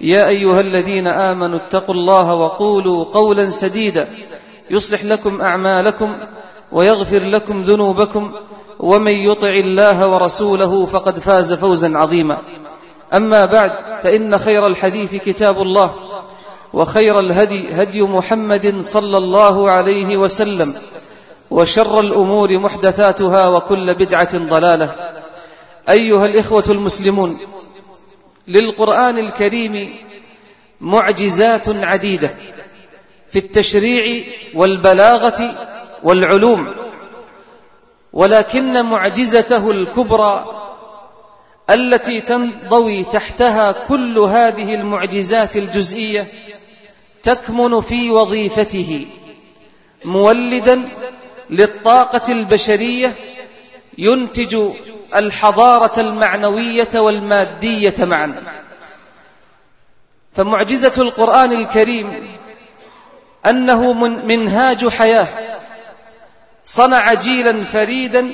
يا أيها الذين آمنوا اتقوا الله وقولوا قولا سديدا يصلح لكم أعمالكم ويغفر لكم ذنوبكم ومن يطع الله ورسوله فقد فاز فوزا عظيما. أما بعد فإن خير الحديث كتاب الله وخير الهدي هدي محمد صلى الله عليه وسلم وشر الأمور محدثاتها وكل بدعة ضلالة. أيها الإخوة المسلمون للقرآن الكريم معجزات عديدة في التشريع والبلاغة والعلوم ولكن معجزته الكبرى التي تنضوي تحتها كل هذه المعجزات الجزئية تكمن في وظيفته مولدا للطاقة البشرية ينتج الحضارة المعنوية والمادية معا. فمعجزة القرآن الكريم أنه من منهاج حياة صنع جيلا فريدا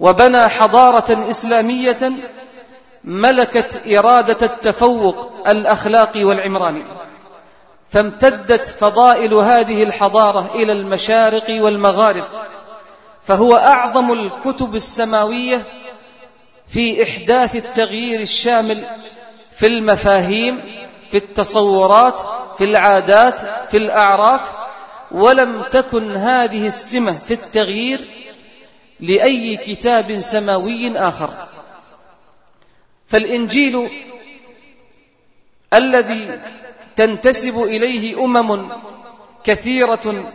وبنى حضارة إسلامية ملكت إرادة التفوق الأخلاقي والعمراني فامتدت فضائل هذه الحضارة إلى المشارق والمغارب. فهو أعظم الكتب السماوية في إحداث التغيير الشامل في المفاهيم في التصورات في العادات في الأعراف ولم تكن هذه السمة في التغيير لأي كتاب سماوي آخر. فالإنجيل الذي تنتسب إليه أمم كثيرة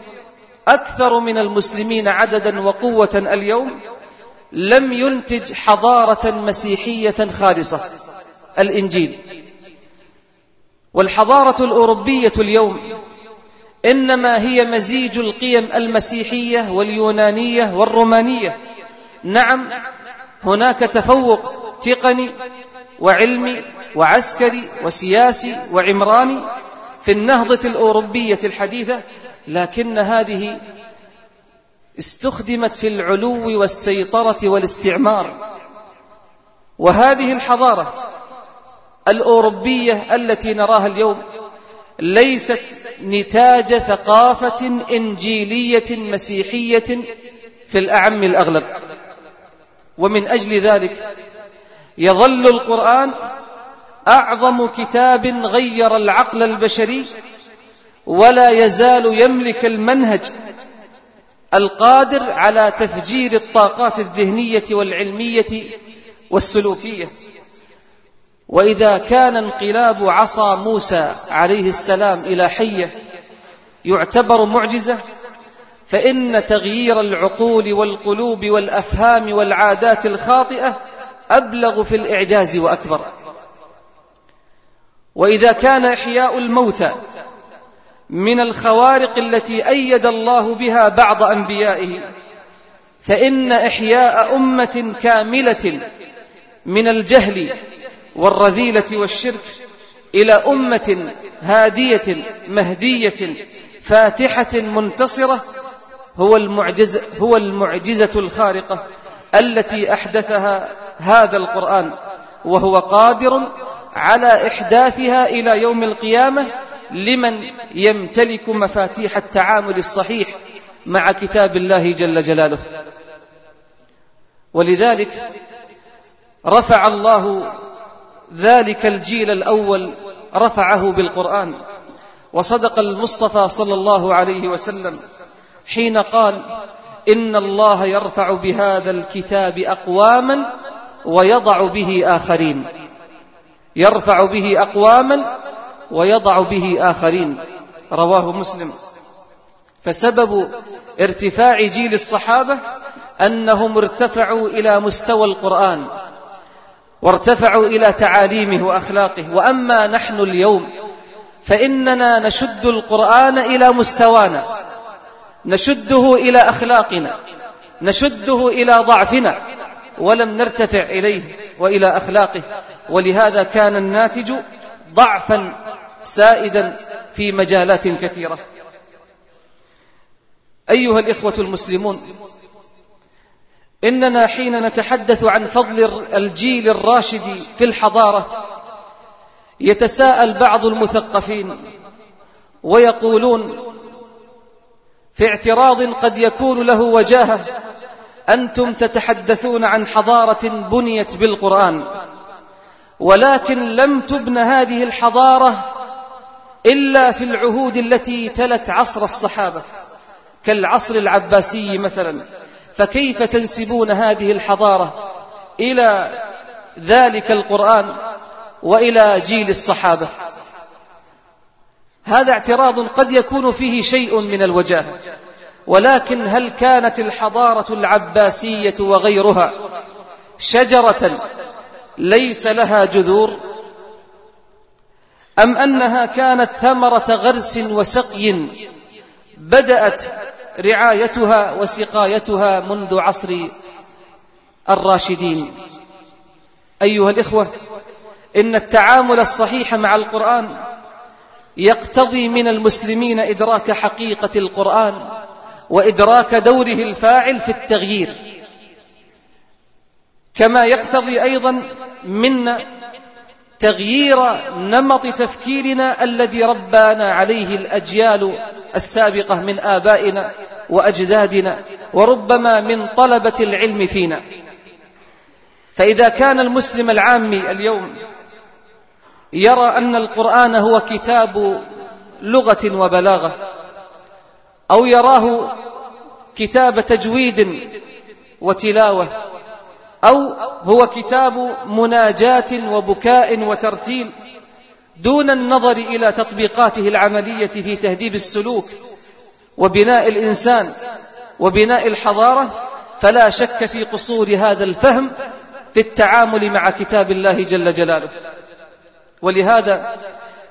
أكثر من المسلمين عددا وقوة اليوم لم ينتج حضارة مسيحية خالصة الإنجيل. والحضارة الأوروبية اليوم إنما هي مزيج القيم المسيحية واليونانية والرومانية. نعم هناك تفوق تقني وعلمي وعسكري وسياسي وعمراني في النهضة الأوروبية الحديثة لكن هذه استخدمت في العلو والسيطرة والاستعمار. وهذه الحضارة الأوروبية التي نراها اليوم ليست نتاج ثقافة إنجيلية مسيحية في الأعم الأغلب. ومن أجل ذلك يظل القرآن أعظم كتاب غير العقل البشري ولا يزال يملك المنهج القادر على تفجير الطاقات الذهنية والعلمية والسلوكية. وإذا كان انقلاب عصا موسى عليه السلام إلى حية يعتبر معجزة فإن تغيير العقول والقلوب والأفهام والعادات الخاطئة أبلغ في الإعجاز وأكبر. وإذا كان إحياء الموتى من الخوارق التي أيد الله بها بعض أنبيائه. فإن إحياء أمة كاملة من الجهل والرذيلة والشرك إلى أمة هادية مهدية فاتحة منتصرة هو المعجزة, هو المعجزة الخارقة التي أحدثها هذا القرآن وهو قادر على إحداثها إلى يوم القيامة لمن يمتلك مفاتيح التعامل الصحيح مع كتاب الله جل جلاله. ولذلك رفع الله ذلك الجيل الأول رفعه بالقرآن. وصدق المصطفى صلى الله عليه وسلم حين قال إن الله يرفع بهذا الكتاب أقواما ويضع به آخرين. يرفع به أقواما ويضع به آخرين. رواه مسلم. فسبب ارتفاع جيل الصحابة أنهم ارتفعوا إلى مستوى القرآن وارتفعوا إلى تعاليمه وأخلاقه. وأما نحن اليوم فإننا نشد القرآن إلى مستوانا نشده إلى أخلاقنا نشده إلى ضعفنا ولم نرتفع إليه وإلى أخلاقه. ولهذا كان الناتج ضعفا سائدا في مجالات كثيرة. أيها الإخوة المسلمون إننا حين نتحدث عن فضل الجيل الراشد في الحضارة يتساءل بعض المثقفين ويقولون في اعتراض قد يكون له وجاهة أنتم تتحدثون عن حضارة بنيت بالقرآن ولكن لم تبن هذه الحضارة إلا في العهود التي تلت عصر الصحابة كالعصر العباسي مثلا. فكيف تنسبون هذه الحضارة إلى ذلك القرآن وإلى جيل الصحابة؟ هذا اعتراض قد يكون فيه شيء من الوجاهة ولكن هل كانت الحضارة العباسية وغيرها شجرة ليس لها جذور؟ أم أنها كانت ثمرة غرس وسقي بدأت رعايتها وسقايتها منذ عصر الراشدين. أيها الإخوة إن التعامل الصحيح مع القرآن يقتضي من المسلمين إدراك حقيقة القرآن وإدراك دوره الفاعل في التغيير. كما يقتضي أيضا منا تغيير نمط تفكيرنا الذي ربانا عليه الأجيال السابقة من آبائنا وأجدادنا وربما من طلبة العلم فينا. فإذا كان المسلم العامي اليوم يرى أن القرآن هو كتاب لغة وبلاغة أو يراه كتاب تجويد وتلاوة أو هو كتاب مناجاة وبكاء وترتيل دون النظر إلى تطبيقاته العملية في تهذيب السلوك وبناء الإنسان وبناء الحضارة فلا شك في قصور هذا الفهم في التعامل مع كتاب الله جل جلاله. ولهذا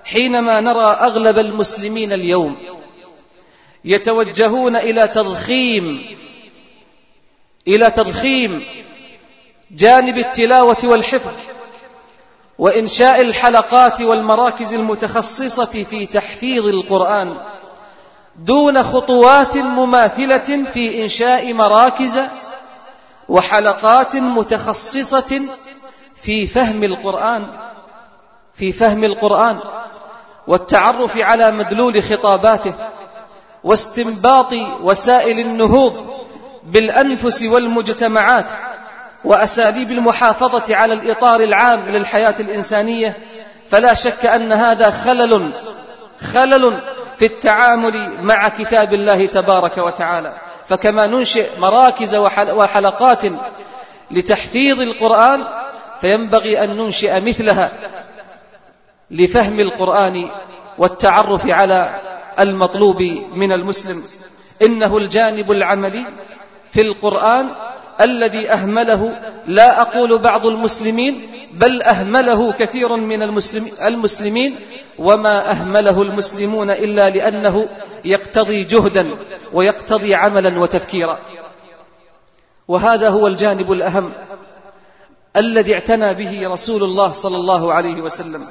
حينما نرى أغلب المسلمين اليوم يتوجهون إلى تضخيم إلى تضخيم جانب التلاوة والحفظ وإنشاء الحلقات والمراكز المتخصصة في تحفيظ القرآن دون خطوات مماثلة في إنشاء مراكز وحلقات متخصصة في فهم القرآن في فهم القرآن والتعرف على مدلول خطاباته واستنباط وسائل النهوض بالأنفس والمجتمعات وأساليب المحافظة على الإطار العام للحياة الإنسانية فلا شك أن هذا خلل خلل في التعامل مع كتاب الله تبارك وتعالى. فكما ننشئ مراكز وحلقات لتحفيظ القرآن فينبغي أن ننشئ مثلها لفهم القرآن والتعرف على المطلوب من المسلم. إنه الجانب العملي في القرآن الذي أهمله لا أقول بعض المسلمين بل أهمله كثير من المسلمين وما أهمله المسلمون إلا لأنه يقتضي جهدا ويقتضي عملا وتفكيرا. وهذا هو الجانب الأهم الذي اعتنى به رسول الله صلى الله عليه وسلم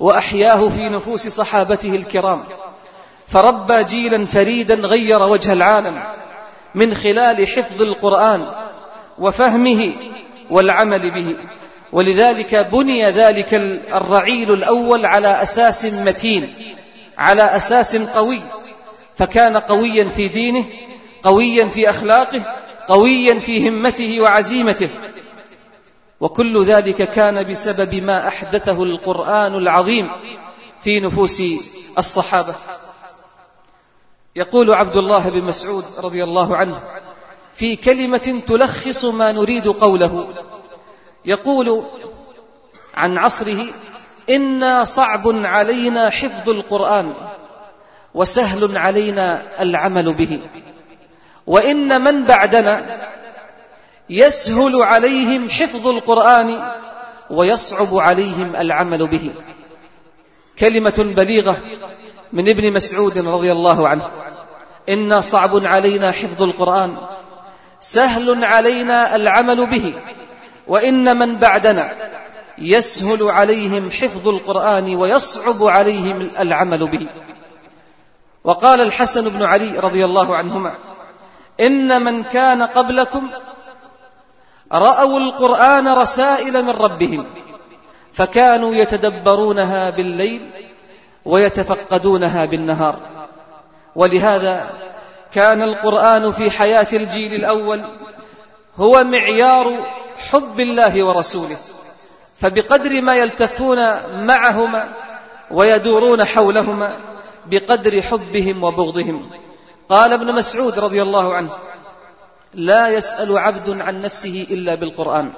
وأحياه في نفوس صحابته الكرام. فربى جيلا فريدا غير وجه العالم. من خلال حفظ القرآن وفهمه والعمل به. ولذلك بني ذلك الرعيل الأول على أساس متين على أساس قوي. فكان قويا في دينه قويا في أخلاقه قويا في همته وعزيمته. وكل ذلك كان بسبب ما أحدثه القرآن العظيم في نفوس الصحابة. يقول عبد الله بن مسعود رضي الله عنه في كلمة تلخص ما نريد قوله. يقول عن عصره إنا صعب علينا حفظ القرآن وسهل علينا العمل به. وإن من بعدنا يسهل عليهم حفظ القرآن ويصعب عليهم العمل به. كلمة بليغة من ابن مسعود رضي الله عنه. إنا صعب علينا حفظ القرآن سهل علينا العمل به وإن من بعدنا يسهل عليهم حفظ القرآن ويصعب عليهم العمل به. وقال الحسن بن علي رضي الله عنهما إن من كان قبلكم رأوا القرآن رسائل من ربهم فكانوا يتدبرونها بالليل ويتفقدونها بالنهار. ولهذا كان القرآن في حياة الجيل الأول هو معيار حب الله ورسوله فبقدر ما يلتفون معهما ويدورون حولهما بقدر حبهم وبغضهم. قال ابن مسعود رضي الله عنه لا يسأل عبد عن نفسه إلا بالقرآن.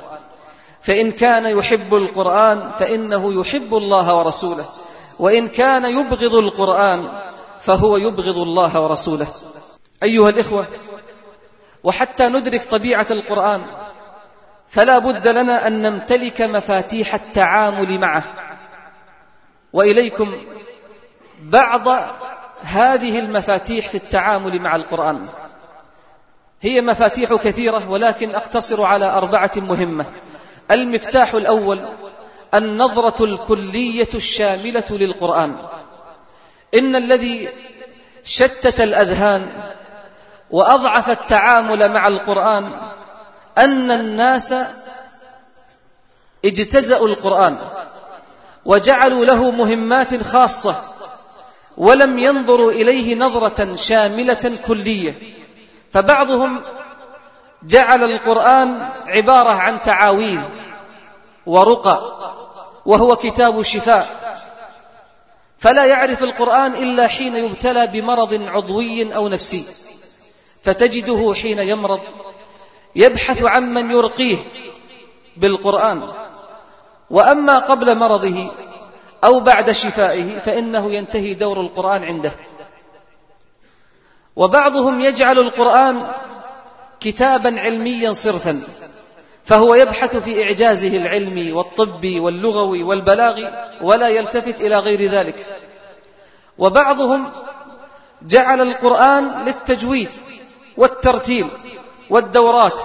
فإن كان يحب القرآن فإنه يحب الله ورسوله. وإن كان يبغض القرآن فهو يبغض الله ورسوله. أيها الإخوة وحتى ندرك طبيعة القرآن فلا بد لنا أن نمتلك مفاتيح التعامل معه. وإليكم بعض هذه المفاتيح في التعامل مع القرآن. هي مفاتيح كثيرة ولكن أقتصر على أربعة مهمة. المفتاح الأول النظرة الكلية الشاملة للقرآن. إن الذي شتت الأذهان وأضعف التعامل مع القرآن أن الناس اجتزأوا القرآن وجعلوا له مهمات خاصة ولم ينظروا إليه نظرة شاملة كلية. فبعضهم جعل القرآن عبارة عن تعاويذ ورقى وهو كتاب شفاء. فلا يعرف القرآن إلا حين يبتلى بمرض عضوي أو نفسي. فتجده حين يمرض يبحث عن من يرقيه بالقرآن. وأما قبل مرضه أو بعد شفائه فإنه ينتهي دور القرآن عنده. وبعضهم يجعل القرآن كتابا علميا صرفا فهو يبحث في إعجازه العلمي والطبي واللغوي والبلاغي ولا يلتفت إلى غير ذلك. وبعضهم جعل القرآن للتجويد والترتيل والدورات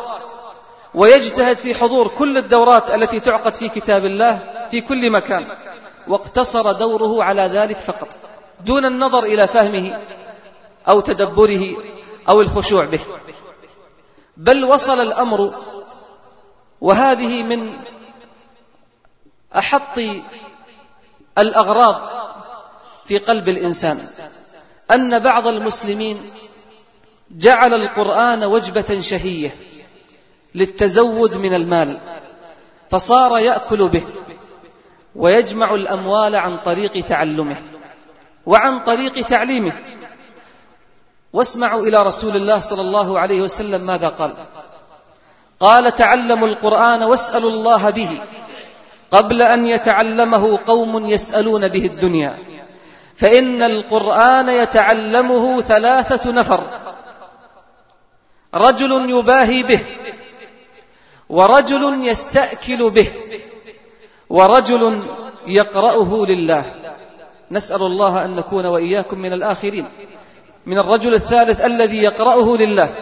ويجتهد في حضور كل الدورات التي تعقد في كتاب الله في كل مكان واقتصر دوره على ذلك فقط دون النظر إلى فهمه أو تدبره أو الخشوع به. بل وصل الأمر وهذه من أحط الأغراض في قلب الإنسان أن بعض المسلمين جعل القرآن وجبة شهية للتزود من المال فصار يأكل به ويجمع الأموال عن طريق تعلمه وعن طريق تعليمه. واسمعوا إلى رسول الله صلى الله عليه وسلم ماذا قال؟ قال تعلموا القرآن واسألوا الله به. قبل أن يتعلمه قوم يسألون به الدنيا. فإن القرآن يتعلمه ثلاثة نفر. رجل يباهي به. ورجل يستأكل به. ورجل يقرأه لله. نسأل الله أن نكون وإياكم من الآخرين. من الرجل الثالث الذي يقرأه لله.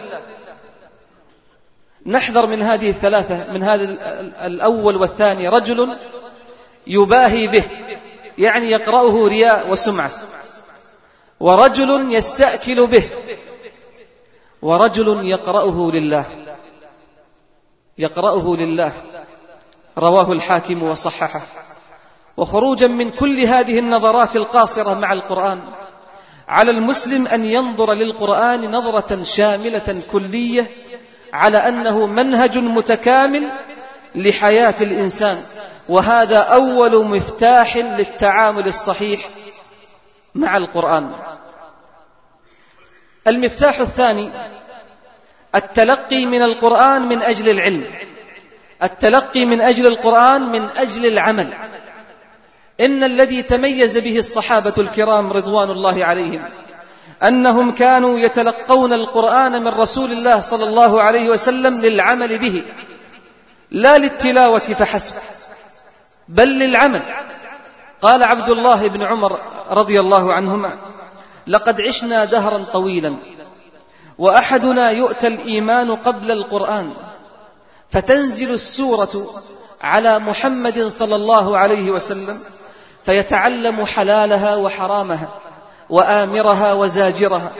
نحذر من هذه الثلاثة من هذا الأول والثاني. رجل يباهي به يعني يقرأه رياء وسمعة. ورجل يستأكل به ورجل يقرأه لله. يقرأه لله. رواه الحاكم وصححه. وخروجا من كل هذه النظرات القاصرة مع القرآن. على المسلم أن ينظر للقرآن نظرة شاملة كلية على أنه منهج متكامل لحياة الإنسان وهذا أول مفتاح للتعامل الصحيح مع القرآن. المفتاح الثاني التلقي من القرآن من أجل العلم. التلقي من أجل القرآن من أجل العمل. إن الذي تميز به الصحابة الكرام رضوان الله عليهم أنهم كانوا يتلقون القرآن من رسول الله صلى الله عليه وسلم للعمل به لا للتلاوة فحسب بل للعمل. قال عبد الله بن عمر رضي الله عنهما لقد عشنا دهرا طويلا وأحدنا يؤتى الإيمان قبل القرآن فتنزل السورة على محمد صلى الله عليه وسلم فيتعلم حلالها وحرامها وآمرها وزاجرها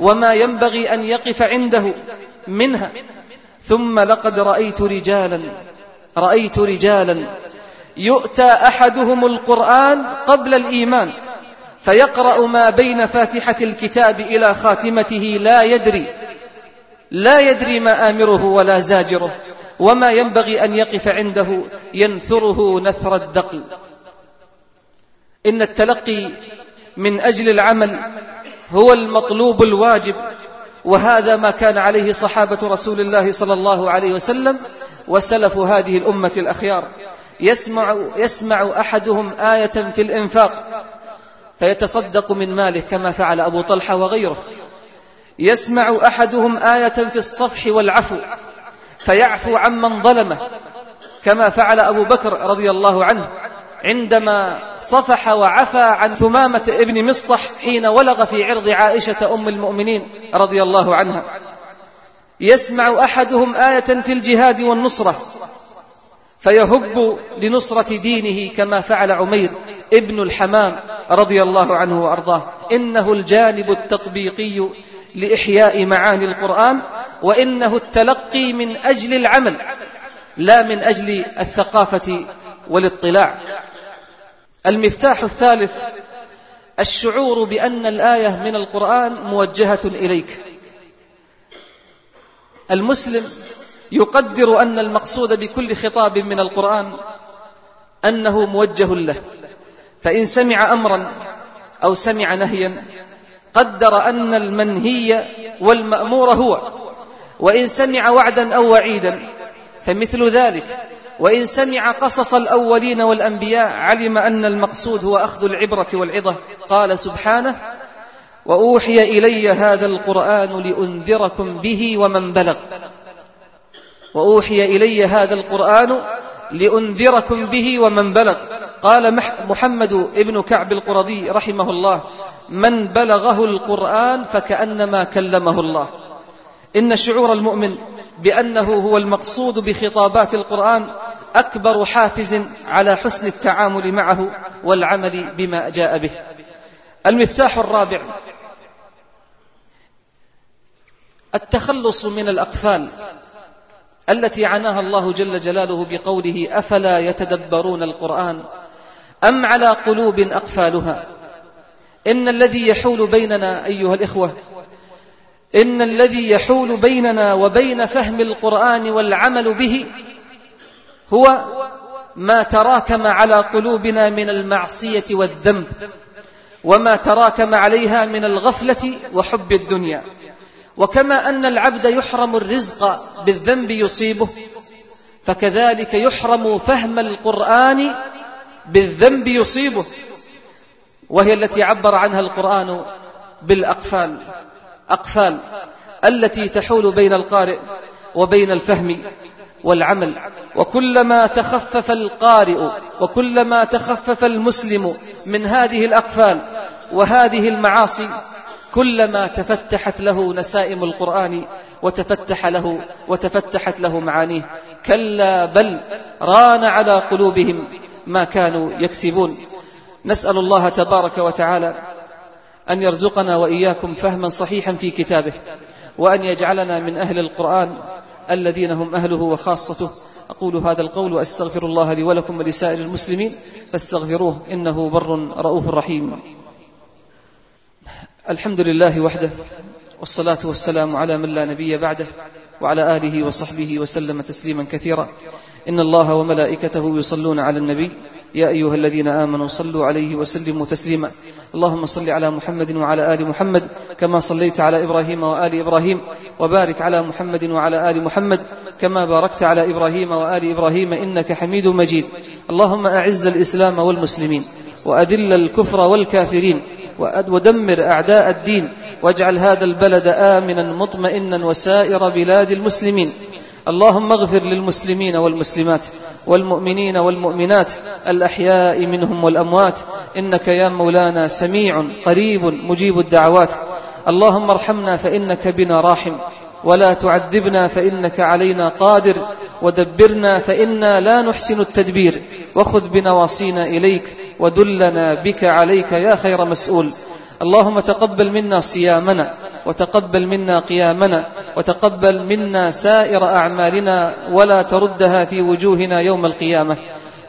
وما ينبغي أن يقف عنده منها. ثم لقد رأيت رجالا رأيت رجالا يؤتى أحدهم القرآن قبل الإيمان فيقرأ ما بين فاتحة الكتاب إلى خاتمته لا يدري لا يدري ما آمره ولا زاجره. وما ينبغي أن يقف عنده ينثره نثر الدقل. إن التلقي من أجل العمل هو المطلوب الواجب وهذا ما كان عليه صحابة رسول الله صلى الله عليه وسلم وسلف هذه الأمة الأخيار. يسمع, يسمع أحدهم آية في الإنفاق فيتصدق من ماله كما فعل أبو طلحة وغيره. يسمع أحدهم آية في الصفح والعفو فيعفو عمن ظلمه كما فعل أبو بكر رضي الله عنه عندما صفح وعفى عن ثمامة ابن مصطح حين ولغ في عرض عائشة أم المؤمنين رضي الله عنها. يسمع أحدهم آية في الجهاد والنصرة فيهب لنصرة دينه كما فعل عمير ابن الحمام رضي الله عنه وأرضاه. إنه الجانب التطبيقي لإحياء معاني القرآن وإنه التلقي من أجل العمل لا من أجل الثقافة والاطلاع. المفتاح الثالث الشعور بأن الآية من القرآن موجهة إليك. المسلم يقدر أن المقصود بكل خطاب من القرآن أنه موجه له. فإن سمع أمرا أو سمع نهيا قدر أن المنهي والمأمور هو. وإن سمع وعدا أو وعيدا فمثل ذلك. وإن سمع قصص الأولين والأنبياء علم أن المقصود هو أخذ العبرة والعظة. قال سبحانه وأوحي إلي هذا القرآن لأنذركم به ومن بلغ. وأوحي إلي هذا القرآن لأنذركم به ومن بلغ. قال محمد ابن كعب القرضي رحمه الله من بلغه القرآن فكأنما كلمه الله. إن شعور المؤمن بأنه هو المقصود بخطابات القرآن أكبر حافز على حسن التعامل معه والعمل بما جاء به. المفتاح الرابع التخلص من الأقفال التي عناها الله جل جلاله بقوله أفلا يتدبرون القرآن أم على قلوب أقفالها؟ إن الذي يحول بيننا أيها الإخوة إن الذي يحول بيننا وبين فهم القرآن والعمل به هو ما تراكم على قلوبنا من المعصية والذنب وما تراكم عليها من الغفلة وحب الدنيا. وكما أن العبد يحرم الرزق بالذنب يصيبه فكذلك يحرم فهم القرآن بالذنب يصيبه. وهي التي عبر عنها القرآن بالأقفال. أقفال التي تحول بين القارئ وبين الفهم والعمل. وكلما تخفف القارئ وكلما تخفف المسلم من هذه الأقفال وهذه المعاصي كلما تفتحت له نسائم القرآن وتفتح له وتفتحت له معانيه. كلا بل ران على قلوبهم ما كانوا يكسبون. نسأل الله تبارك وتعالى أن يرزقنا وإياكم فهما صحيحا في كتابه وأن يجعلنا من أهل القرآن الذين هم أهله وخاصته. أقول هذا القول وأستغفر الله لي ولكم ولسائر المسلمين فاستغفروه إنه بر رؤوف رحيم. الحمد لله وحده والصلاة والسلام على من لا نبي بعده وعلى آله وصحبه وسلم تسليما كثيرا. إن الله وملائكته يصلون على النبي. يا أيها الذين آمنوا صلوا عليه وسلموا تسليما. اللهم صل على محمد وعلى آل محمد كما صليت على إبراهيم وآل إبراهيم. وبارك على محمد وعلى آل محمد كما باركت على إبراهيم وآل إبراهيم. إنك حميد مجيد. اللهم أعز الإسلام والمسلمين وأذل الكفر والكافرين ودمر أعداء الدين. واجعل هذا البلد آمنا مطمئنا وسائر بلاد المسلمين. اللهم اغفر للمسلمين والمسلمات والمؤمنين والمؤمنات الأحياء منهم والأموات إنك يا مولانا سميع قريب مجيب الدعوات اللهم ارحمنا فإنك بنا راحم ولا تعذبنا فإنك علينا قادر ودبرنا فإنا لا نحسن التدبير وخذ بنواصينا إليك ودلنا بك عليك يا خير مسؤول اللهم تقبل منا صيامنا وتقبل منا قيامنا وتقبل منا سائر أعمالنا ولا تردها في وجوهنا يوم القيامة.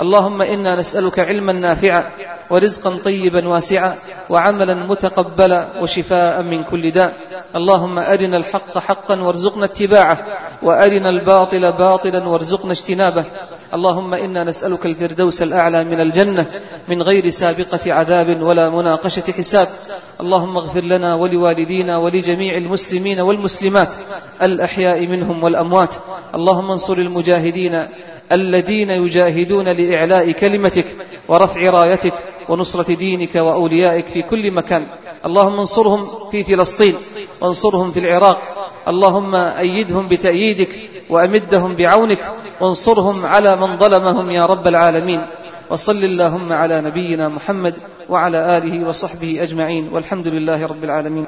اللهم إنا نسألك علما نافعا ورزقا طيبا واسعا وعملا متقبلا وشفاء من كل داء. اللهم أرنا الحق حقا وارزقنا اتباعه وأرنا الباطل باطلا وارزقنا اجتنابه. اللهم إنا نسألك الفردوس الأعلى من الجنة من غير سابقة عذاب ولا مناقشة حساب. اللهم اغفر لنا ولوالدينا ولجميع المسلمين والمسلمات الأحياء منهم والأموات. اللهم انصر المجاهدين الذين يجاهدون لإعلاء كلمتك ورفع رايتك ونصرة دينك وأوليائك في كل مكان. اللهم انصرهم في فلسطين وانصرهم في العراق. اللهم أيدهم بتأييدك وأمدهم بعونك وانصرهم على من ظلمهم يا رب العالمين. وصل اللهم على نبينا محمد وعلى آله وصحبه أجمعين. والحمد لله رب العالمين.